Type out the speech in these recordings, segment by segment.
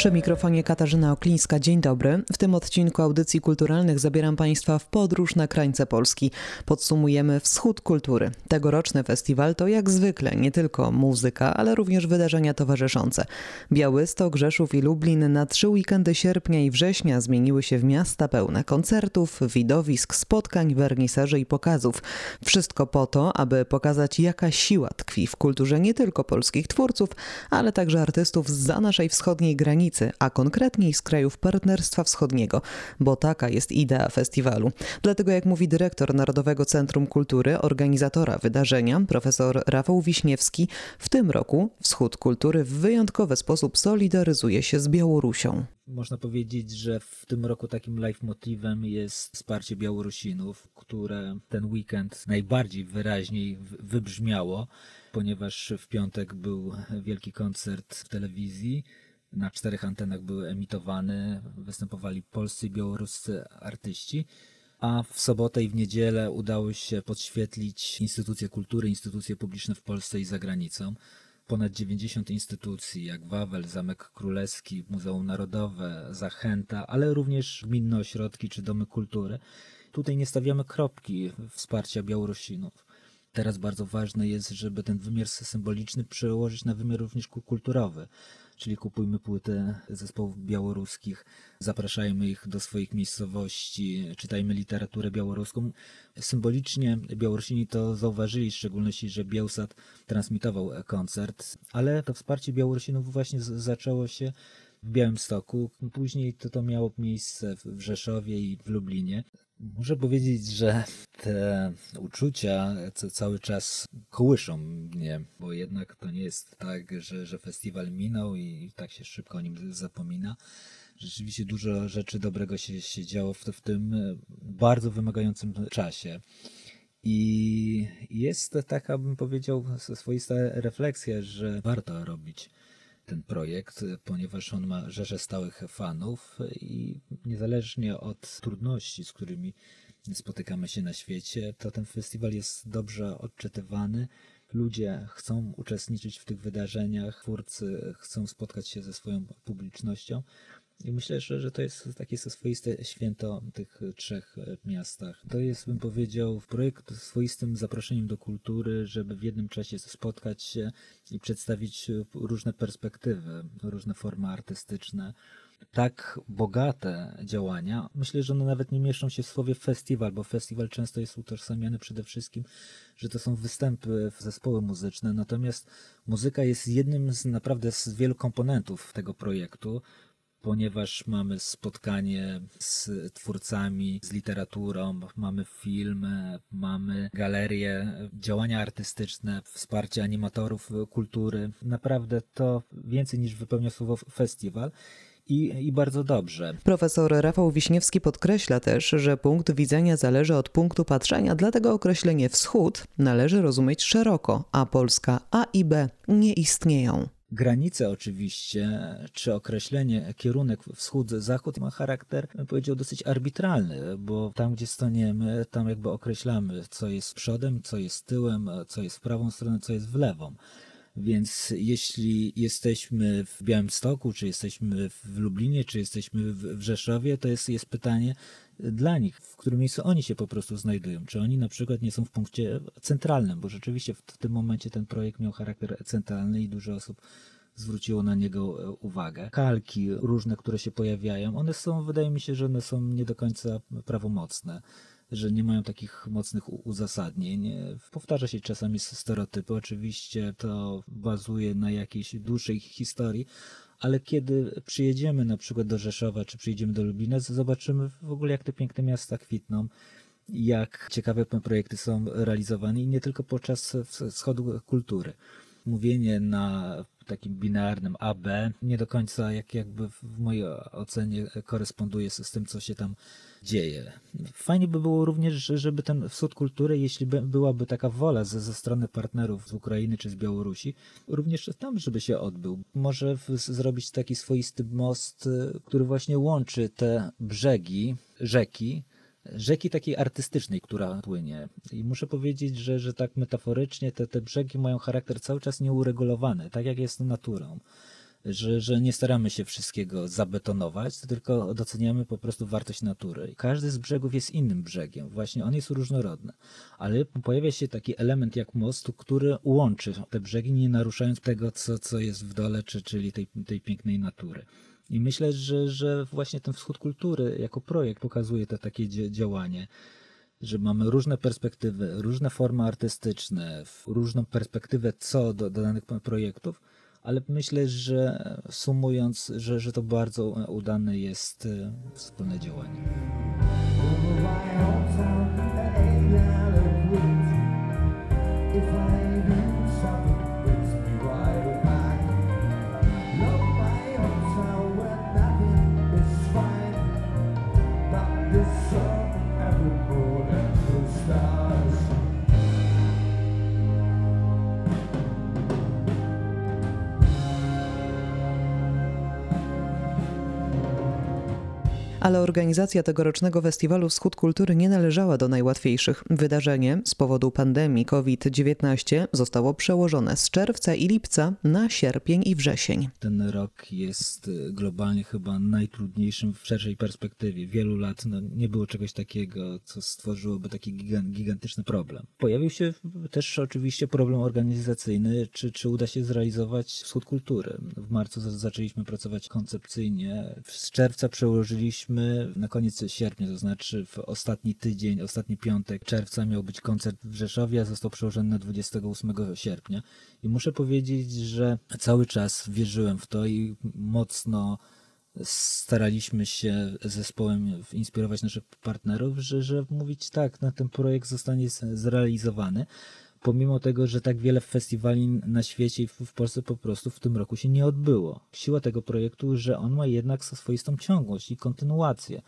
Przy mikrofonie Katarzyna Oklińska. Dzień dobry. W tym odcinku audycji kulturalnych zabieram Państwa w podróż na krańce Polski. Podsumujemy Wschód Kultury. Tegoroczny festiwal to jak zwykle nie tylko muzyka, ale również wydarzenia towarzyszące. Białystok, Grzeszów i Lublin na trzy weekendy sierpnia i września zmieniły się w miasta pełne koncertów, widowisk, spotkań, wernisaży i pokazów. Wszystko po to, aby pokazać jaka siła tkwi w kulturze nie tylko polskich twórców, ale także artystów za naszej wschodniej granicy a konkretniej z krajów Partnerstwa Wschodniego, bo taka jest idea festiwalu. Dlatego, jak mówi dyrektor Narodowego Centrum Kultury, organizatora wydarzenia, profesor Rafał Wiśniewski, w tym roku Wschód Kultury w wyjątkowy sposób solidaryzuje się z Białorusią. Można powiedzieć, że w tym roku takim leitmotivem jest wsparcie Białorusinów, które ten weekend najbardziej wyraźniej wybrzmiało, ponieważ w piątek był wielki koncert w telewizji na czterech antenach były emitowane, występowali polscy i białoruscy artyści, a w sobotę i w niedzielę udało się podświetlić instytucje kultury, instytucje publiczne w Polsce i za granicą. Ponad 90 instytucji, jak Wawel, Zamek Królewski, Muzeum Narodowe, Zachęta, ale również gminne ośrodki czy domy kultury. Tutaj nie stawiamy kropki wsparcia Białorusinów. Teraz bardzo ważne jest, żeby ten wymiar symboliczny przełożyć na wymiar również kulturowy czyli kupujmy płyty zespołów białoruskich, zapraszajmy ich do swoich miejscowości, czytajmy literaturę białoruską. Symbolicznie Białorusini to zauważyli, w szczególności, że Bielsat transmitował koncert, ale to wsparcie Białorusinów właśnie zaczęło się w Białymstoku. Później to, to miało miejsce w Rzeszowie i w Lublinie. Muszę powiedzieć, że te uczucia cały czas kołyszą mnie, bo jednak to nie jest tak, że, że festiwal minął i tak się szybko o nim zapomina. Rzeczywiście dużo rzeczy dobrego się, się działo w, w tym bardzo wymagającym czasie. I jest taka, bym powiedział, swoista refleksja, że warto robić ten projekt, ponieważ on ma rzesze stałych fanów i niezależnie od trudności, z którymi spotykamy się na świecie, to ten festiwal jest dobrze odczytywany. Ludzie chcą uczestniczyć w tych wydarzeniach, twórcy chcą spotkać się ze swoją publicznością. I myślę, że, że to jest takie swoiste święto w tych trzech miastach. To jest, bym powiedział, projekt swoistym zaproszeniem do kultury, żeby w jednym czasie spotkać się i przedstawić różne perspektywy, różne formy artystyczne. Tak bogate działania, myślę, że one nawet nie mieszczą się w słowie festiwal, bo festiwal często jest utożsamiany przede wszystkim, że to są występy, zespoły muzyczne, natomiast muzyka jest jednym z naprawdę z wielu komponentów tego projektu ponieważ mamy spotkanie z twórcami, z literaturą, mamy film, mamy galerię, działania artystyczne, wsparcie animatorów kultury. Naprawdę to więcej niż wypełnia słowo festiwal. I, i, bardzo dobrze. Profesor Rafał Wiśniewski podkreśla też, że punkt widzenia zależy od punktu patrzenia, dlatego określenie wschód należy rozumieć szeroko, a Polska A i B nie istnieją. Granice oczywiście, czy określenie kierunek wschód-zachód ma charakter, powiedział, dosyć arbitralny, bo tam, gdzie staniemy, tam jakby określamy, co jest przodem, co jest tyłem, co jest w prawą stronę, co jest w lewą. Więc jeśli jesteśmy w Białymstoku, czy jesteśmy w Lublinie, czy jesteśmy w Rzeszowie, to jest, jest pytanie dla nich, w którym miejscu oni się po prostu znajdują. Czy oni na przykład nie są w punkcie centralnym, bo rzeczywiście w tym momencie ten projekt miał charakter centralny i dużo osób zwróciło na niego e, uwagę. Kalki różne, które się pojawiają, one są, wydaje mi się, że one są nie do końca prawomocne że nie mają takich mocnych uzasadnień. Powtarza się czasami stereotypy, oczywiście to bazuje na jakiejś dłuższej historii, ale kiedy przyjedziemy na przykład do Rzeszowa, czy przyjedziemy do Lublina, zobaczymy w ogóle jak te piękne miasta kwitną, jak ciekawe projekty są realizowane i nie tylko podczas schodu kultury. Mówienie na takim binarnym AB nie do końca jak, jakby w mojej ocenie koresponduje z, tym, co się tam dzieje. Fajnie by było również, żeby ten wschód kultury, jeśli by, byłaby taka wola ze, ze strony partnerów z Ukrainy czy z Białorusi, również tam, żeby się odbył. Może w, zrobić taki swoisty most, który właśnie łączy te brzegi rzeki, rzeki takiej artystycznej, która płynie. I muszę powiedzieć, że, że tak metaforycznie te, te brzegi mają charakter cały czas nieuregulowany, tak jak jest naturą. Że, że nie staramy się wszystkiego zabetonować, tylko doceniamy po prostu wartość natury. Każdy z brzegów jest innym brzegiem, właśnie on jest różnorodny, ale pojawia się taki element jak most, który łączy te brzegi, nie naruszając tego, co, co jest w dole, czy, czyli tej, tej pięknej natury. I myślę, że, że właśnie ten wschód kultury jako projekt pokazuje to takie działanie, że mamy różne perspektywy, różne formy artystyczne, różną perspektywę co do, do danych projektów, ale myślę, że sumując, że, że to bardzo udane jest e, wspólne działanie. Ale organizacja tegorocznego festiwalu Wschód Kultury nie należała do najłatwiejszych. Wydarzenie z powodu pandemii COVID-19 zostało przełożone z czerwca i lipca na sierpień i wrzesień. Ten rok jest y, globalnie chyba najtrudniejszym w szerszej perspektywie. Wielu lat no, nie było czegoś takiego, co stworzyłoby taki gigantyczny problem. Pojawił się też oczywiście problem organizacyjny, czy, czy uda się zrealizować Wschód Kultury. W marcu zaczęliśmy pracować koncepcyjnie. Z czerwca przełożyliśmy na koniec sierpnia, to znaczy w ostatni tydzień, ostatni piątek czerwca miał być koncert w Rzeszowie, a został przełożony na 28 sierpnia. I muszę powiedzieć, że cały czas wierzyłem w to i mocno staraliśmy się zespołem inspirować naszych partnerów, że, że mówić tak, na ten projekt zostanie zrealizowany pomimo tego, że tak wiele festiwali na świecie i w Polsce po prostu w tym roku się nie odbyło. Siła tego projektu, że on ma jednak swoistą ciągłość i kontynuację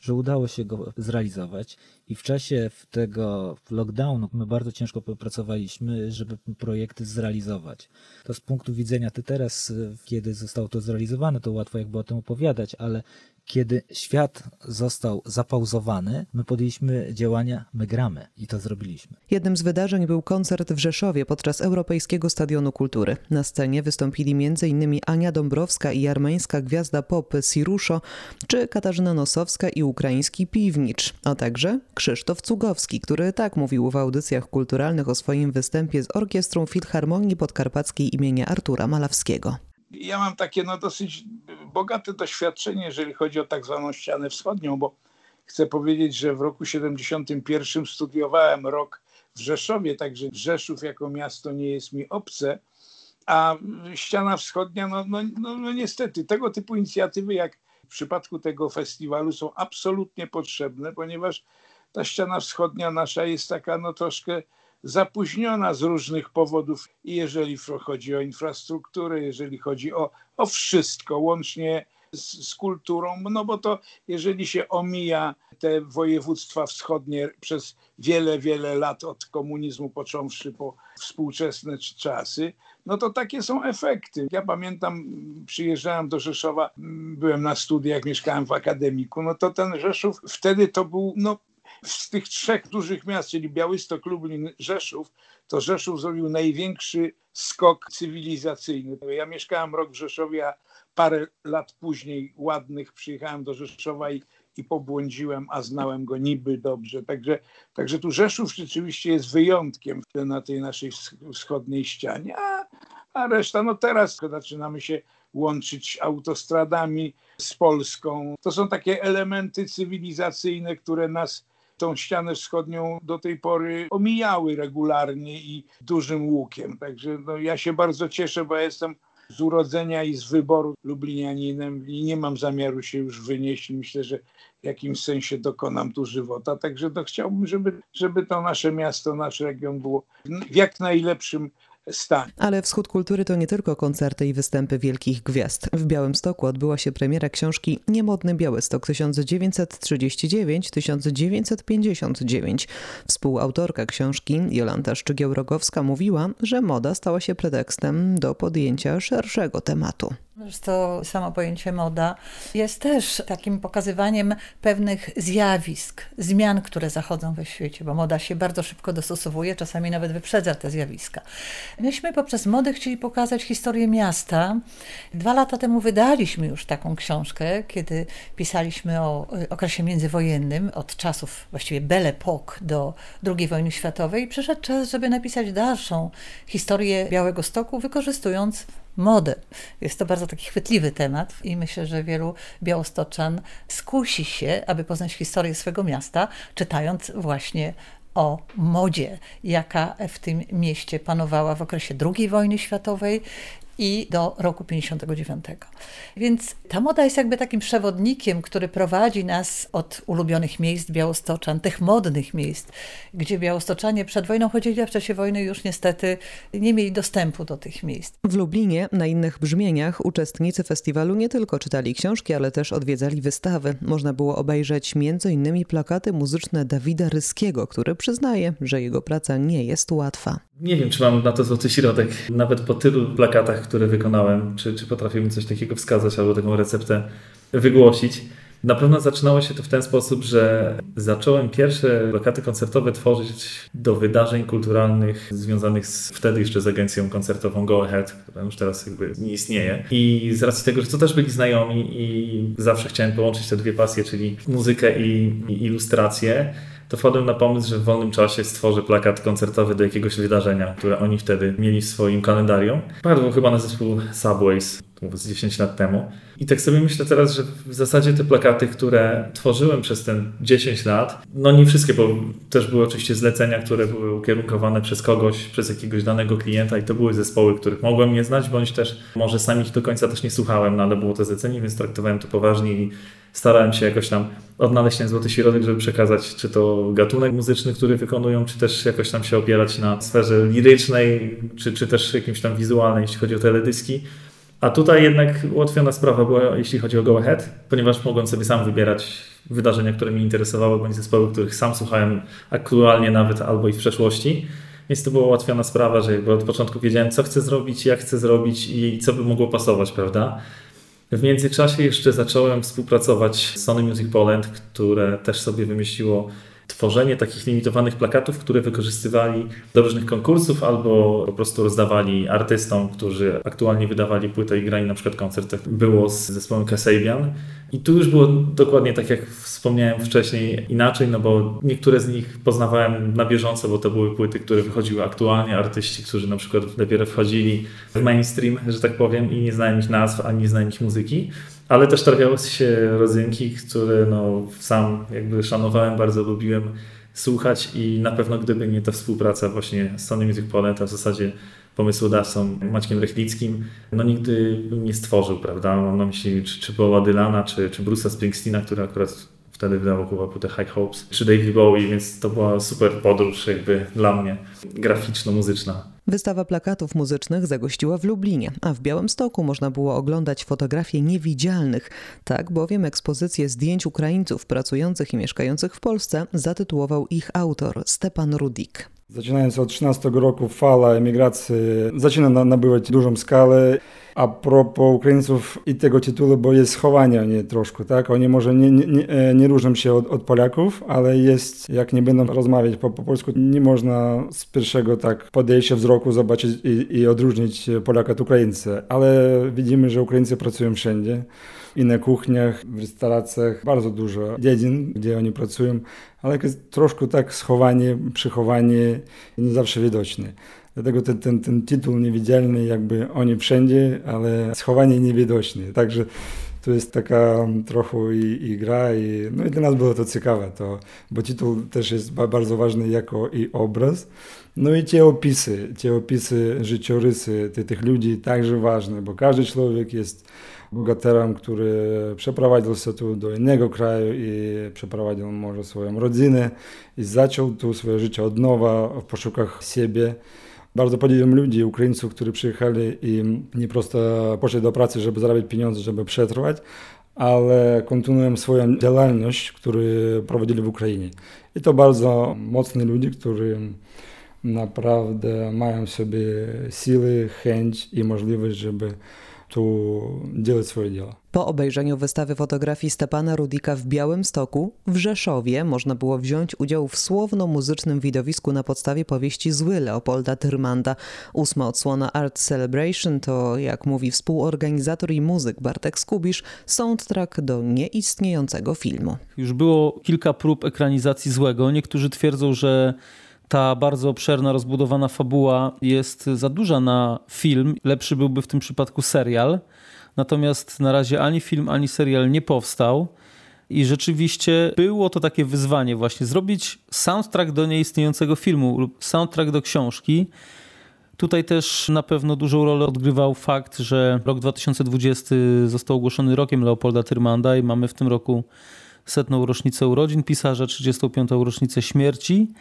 że udało się go zrealizować i w czasie tego lockdownu my bardzo ciężko pracowaliśmy, żeby projekty zrealizować. To z punktu widzenia ty teraz, kiedy zostało to zrealizowane, to łatwo jakby o tym opowiadać, ale kiedy świat został zapauzowany, my podjęliśmy działania, my gramy i to zrobiliśmy. Jednym z wydarzeń był koncert w Rzeszowie podczas Europejskiego Stadionu Kultury. Na scenie wystąpili m.in. Ania Dąbrowska i armeńska gwiazda pop Siruszo, czy Katarzyna Nosowska i ukraiński Piwnicz, a także Krzysztof Cugowski, który tak mówił w audycjach kulturalnych o swoim występie z Orkiestrą Filharmonii Podkarpackiej imienia Artura Malawskiego ja mam takie no, dosyć bogate doświadczenie, jeżeli chodzi o tak zwaną ścianę wschodnią, bo chcę powiedzieć, że w roku 71 studiowałem rok w Rzeszowie, także Rzeszów jako miasto nie jest mi obce, a ściana wschodnia, no, no, no, no niestety, tego typu inicjatywy jak w przypadku tego festiwalu są absolutnie potrzebne, ponieważ ta ściana wschodnia nasza jest taka no troszkę zapóźniona z różnych powodów, jeżeli chodzi o infrastrukturę, jeżeli chodzi o, o wszystko, łącznie z, z, kulturą, no bo to jeżeli się omija te województwa wschodnie przez wiele, wiele lat od komunizmu począwszy po współczesne czasy, no to takie są efekty. Ja pamiętam, przyjeżdżałem do Rzeszowa, byłem na studiach, mieszkałem w akademiku, no to ten Rzeszów wtedy to był no, z tych trzech dużych miast, czyli Białystok, Lublin, Rzeszów, to Rzeszów zrobił największy skok cywilizacyjny. Ja mieszkałem rok w Rzeszowie, a parę lat później ładnych przyjechałem do Rzeszowa i, i pobłądziłem, a znałem go niby dobrze. Także, także tu Rzeszów rzeczywiście jest wyjątkiem na tej naszej wschodniej ścianie, a, a reszta, no teraz zaczynamy się łączyć autostradami z Polską. To są takie elementy cywilizacyjne, które nas tą ścianę wschodnią do tej pory omijały regularnie i dużym łukiem. Także no, ja się bardzo cieszę, bo jestem z urodzenia i z wyboru lublinianinem i nie mam zamiaru się już wynieść. Myślę, że w jakimś sensie dokonam tu żywota. Także to chciałbym, żeby, żeby to nasze miasto, nasz region było w jak najlepszym stanie. Ale Wschód Kultury to nie tylko koncerty i występy wielkich gwiazd. W Białymstoku odbyła się premiera książki Niemodny Białystok 1939-1959. Współautorka książki Jolanta Szczygieł-Rogowska mówiła, że moda stała się pretekstem do podjęcia szerszego tematu. To samo pojęcie moda jest też takim pokazywaniem pewnych zjawisk, zmian, które zachodzą we świecie, bo moda się bardzo szybko dostosowuje, czasami nawet wyprzedza te zjawiska. Myśmy poprzez modę chcieli pokazać historię miasta. Dwa lata temu wydaliśmy już taką książkę, kiedy pisaliśmy o okresie międzywojennym, od czasów właściwie Belle Époque do II wojny światowej. Przyszedł czas, żeby napisać dalszą historię Białego Stoku, wykorzystując modę. Jest to bardzo taki chwytliwy temat i myślę, że wielu białostoczan skusi się, aby poznać historię swego miasta, czytając właśnie o modzie, jaka w tym mieście panowała w okresie II wojny światowej i do roku 59. Więc ta moda jest jakby takim przewodnikiem, który prowadzi nas od ulubionych miejsc białostoczan, tych modnych miejsc, gdzie białostoczanie przed wojną chodzili, a w czasie wojny już niestety nie mieli dostępu do tych miejsc. W Lublinie na innych brzmieniach uczestnicy festiwalu nie tylko czytali książki, ale też odwiedzali wystawy. Można było obejrzeć m.in. plakaty muzyczne Dawida Ryskiego, który przyznaje, że jego praca nie jest łatwa. Nie wiem, czy mam na to złoty środek. Nawet po tylu plakatach, które wykonałem, czy, czy potrafię mi coś takiego wskazać albo taką receptę wygłosić. Na pewno zaczynało się to w ten sposób, że zacząłem pierwsze plakaty koncertowe tworzyć do wydarzeń kulturalnych związanych z, wtedy jeszcze z agencją koncertową Go Ahead, która już teraz jakby nie istnieje. I z racji tego, że to też byli znajomi i zawsze chciałem połączyć te dwie pasje, czyli muzykę i, i ilustrację, to wpadłem na pomysł, że w wolnym czasie stworzę plakat koncertowy do jakiegoś wydarzenia, które oni wtedy mieli w swoim kalendarium. Padło chyba na zespół Subways, z 10 lat temu. I tak sobie myślę teraz, że w zasadzie te plakaty, które tworzyłem przez ten 10 lat, no nie wszystkie, bo też były oczywiście zlecenia, które były ukierunkowane przez kogoś, przez jakiegoś danego klienta i to były zespoły, których mogłem nie znać, bądź też może sam ich do końca też nie słuchałem, no ale było to zlecenie, więc traktowałem to poważnie i starałem się jakoś tam odnaleźć ten złoty środek, żeby przekazać czy to gatunek muzyczny, który wykonują, czy też jakoś tam się opierać na sferze lirycznej, czy, czy też jakimś tam wizualnej, jeśli chodzi o teledyski. A tutaj jednak ułatwiona sprawa była, jeśli chodzi o Go Ahead, ponieważ mogłem sobie sam wybierać wydarzenia, które mnie interesowały, bądź zespoły, których sam słuchałem aktualnie nawet albo i w przeszłości. Więc to była ułatwiona sprawa, że jakby od początku wiedziałem, co chcę zrobić, jak chcę zrobić i co by mogło pasować, prawda? W międzyczasie jeszcze zacząłem współpracować z Sony Music Poland, które też sobie wymyśliło tworzenie takich limitowanych plakatów, które wykorzystywali do różnych konkursów albo po prostu rozdawali artystom, którzy aktualnie wydawali płytę i grali na przykład koncert. Było z zespołem Kasabian. I tu już było dokładnie tak, jak wspomniałem wcześniej, inaczej, no bo niektóre z nich poznawałem na bieżąco, bo to były płyty, które wychodziły aktualnie, artyści, którzy na przykład dopiero wchodzili w mainstream, że tak powiem, i nie znałem ich nazw, ani nie ich muzyki. Ale też trafiały się rodzynki, które no, sam jakby szanowałem, bardzo lubiłem słuchać i na pewno gdyby nie ta współpraca właśnie z Sony Music Poland, a w zasadzie pomysłodawcą Maćkiem Rechlickim, no nigdy nie stworzył, prawda? Mam na myśli czy, czy Boba Dylana, czy, czy Bruce'a Springsteena, który akurat wtedy wydawał chyba płytę High Hopes, czy David Bowie, więc to była super podróż jakby dla mnie, graficzno-muzyczna. Wystawa plakatów muzycznych zagościła w Lublinie, a w Białymstoku można było oglądać fotografie niewidzialnych. Tak bowiem ekspozycję zdjęć Ukraińców pracujących i mieszkających w Polsce zatytułował ich autor Stepan Rudik. Zaczynając od 13 roku fala emigracji zaczyna nabywać dużą skalę. A propos Ukraińców i tego tytułu, bo jest schowanie oni troszkę, tak? Oni może nie, nie, nie różnią się od, od, Polaków, ale jest, jak nie będą rozmawiać po, po polsku, nie można z pierwszego tak podejścia wzroku zobaczyć i, i odróżnić Polaka od Ukraińcy. Ale widzimy, że Ukraińcy pracują wszędzie i na kuchniach, w restauracjach, bardzo dużo dziedzin, gdzie oni pracują, ale jest troszkę tak schowanie, przychowanie nie zawsze widoczne. Dlatego ten, ten, ten tytuł niewidzialny, jakby oni wszędzie, ale schowanie niewidoczne. Także to jest taka trochę i, i, gra, i, no i dla nas było to ciekawe, to, bo tytuł też jest bardzo ważny jako i obraz. No i te opisy, te opisy, życiorysy tych, tych ludzi także ważne, bo każdy człowiek jest bogaterem, który przeprowadził się tu do innego kraju i przeprowadził może swoją rodzinę i zaczął tu swoje życie od nowa w poszukach siebie Bardzo podziwiam ludzi, Ukraińców, którzy przyjechali i nie prosto poszli do pracy, żeby zarabiać pieniądze, żeby przetrwać, ale kontynuują swoją działalność, którą prowadzili w Ukrainie. I to bardzo mocni ludzie, którzy naprawdę mają w sobie siły, chęć i możliwość, żeby tu делать swoje dzieło. Po obejrzeniu wystawy fotografii Stepana Rudika w Białym Stoku w Rzeszowie można było wziąć udział w słowno-muzycznym widowisku na podstawie powieści Zły Leopolda Tyrmanda. Ósma odsłona Art Celebration to, jak mówi współorganizator i muzyk Bartek Skubisz, soundtrack do nieistniejącego filmu. Już było kilka prób ekranizacji Złego. Niektórzy twierdzą, że ta bardzo obszerna, rozbudowana fabuła jest za duża na film. Lepszy byłby w tym przypadku serial. Natomiast na razie ani film, ani serial nie powstał. I rzeczywiście było to takie wyzwanie właśnie zrobić soundtrack do nieistniejącego filmu lub soundtrack do książki. Tutaj też na pewno dużą rolę odgrywał fakt, że rok 2020 został ogłoszony rokiem Leopolda Tyrmanda i mamy w tym roku setną rocznicę urodzin pisarza, 35. rocznicę śmierci.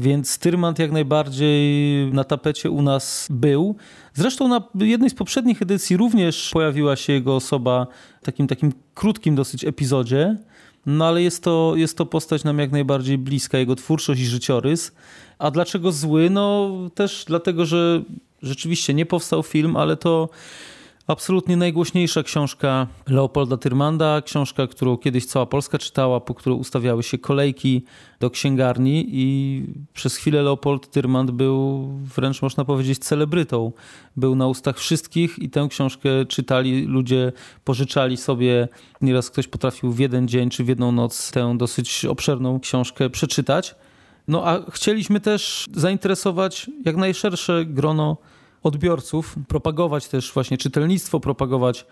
Więc Tyrmand jak najbardziej na tapecie u nas był. Zresztą na jednej z poprzednich edycji również pojawiła się jego osoba w takim, takim krótkim dosyć epizodzie. No ale jest to, jest to postać nam jak najbardziej bliska, jego twórczość i życiorys. A dlaczego zły? No też dlatego, że rzeczywiście nie powstał film, ale to absolutnie najgłośniejsza książka Leopolda Tyrmanda, książka, którą kiedyś cała Polska czytała, po którą ustawiały się kolejki do księgarni i przez chwilę Leopold Tyrmand był wręcz można powiedzieć celebrytą. Był na ustach wszystkich i tę książkę czytali ludzie, pożyczali sobie. Nieraz ktoś potrafił w jeden dzień czy w jedną noc tę dosyć obszerną książkę przeczytać. No a chcieliśmy też zainteresować jak najszersze grono odbiorców, propagować też właśnie czytelnictwo, propagować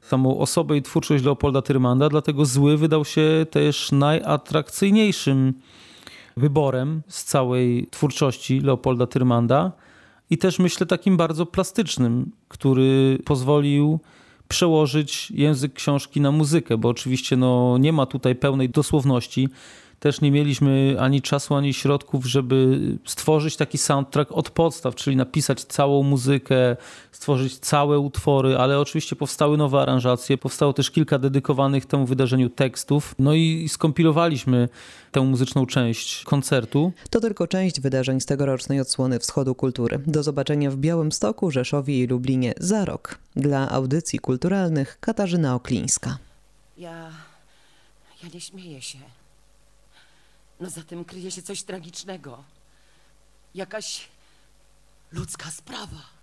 samą osobę i twórczość Leopolda Tyrmanda, dlatego Zły wydał się też najatrakcyjniejszym wyborem z całej twórczości Leopolda Tyrmanda i też myślę takim bardzo plastycznym, który pozwolił przełożyć język książki na muzykę, bo oczywiście no, nie ma tutaj pełnej dosłowności też nie mieliśmy ani czasu, ani środków, żeby stworzyć taki soundtrack od podstaw, czyli napisać całą muzykę, stworzyć całe utwory, ale oczywiście powstały nowe aranżacje, powstało też kilka dedykowanych temu wydarzeniu tekstów. No i skompilowaliśmy tę muzyczną część koncertu. To tylko część wydarzeń z tegorocznej odsłony Wschodu Kultury. Do zobaczenia w Białymstoku, Rzeszowie i Lublinie za rok. Dla audycji kulturalnych Katarzyna Oklińska. Ja. Ja nie śmieję się. No za tym kryje się coś tragicznego. Jakaś ludzka sprawa.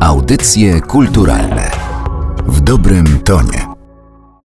Audycje kulturalne w dobrym tonie.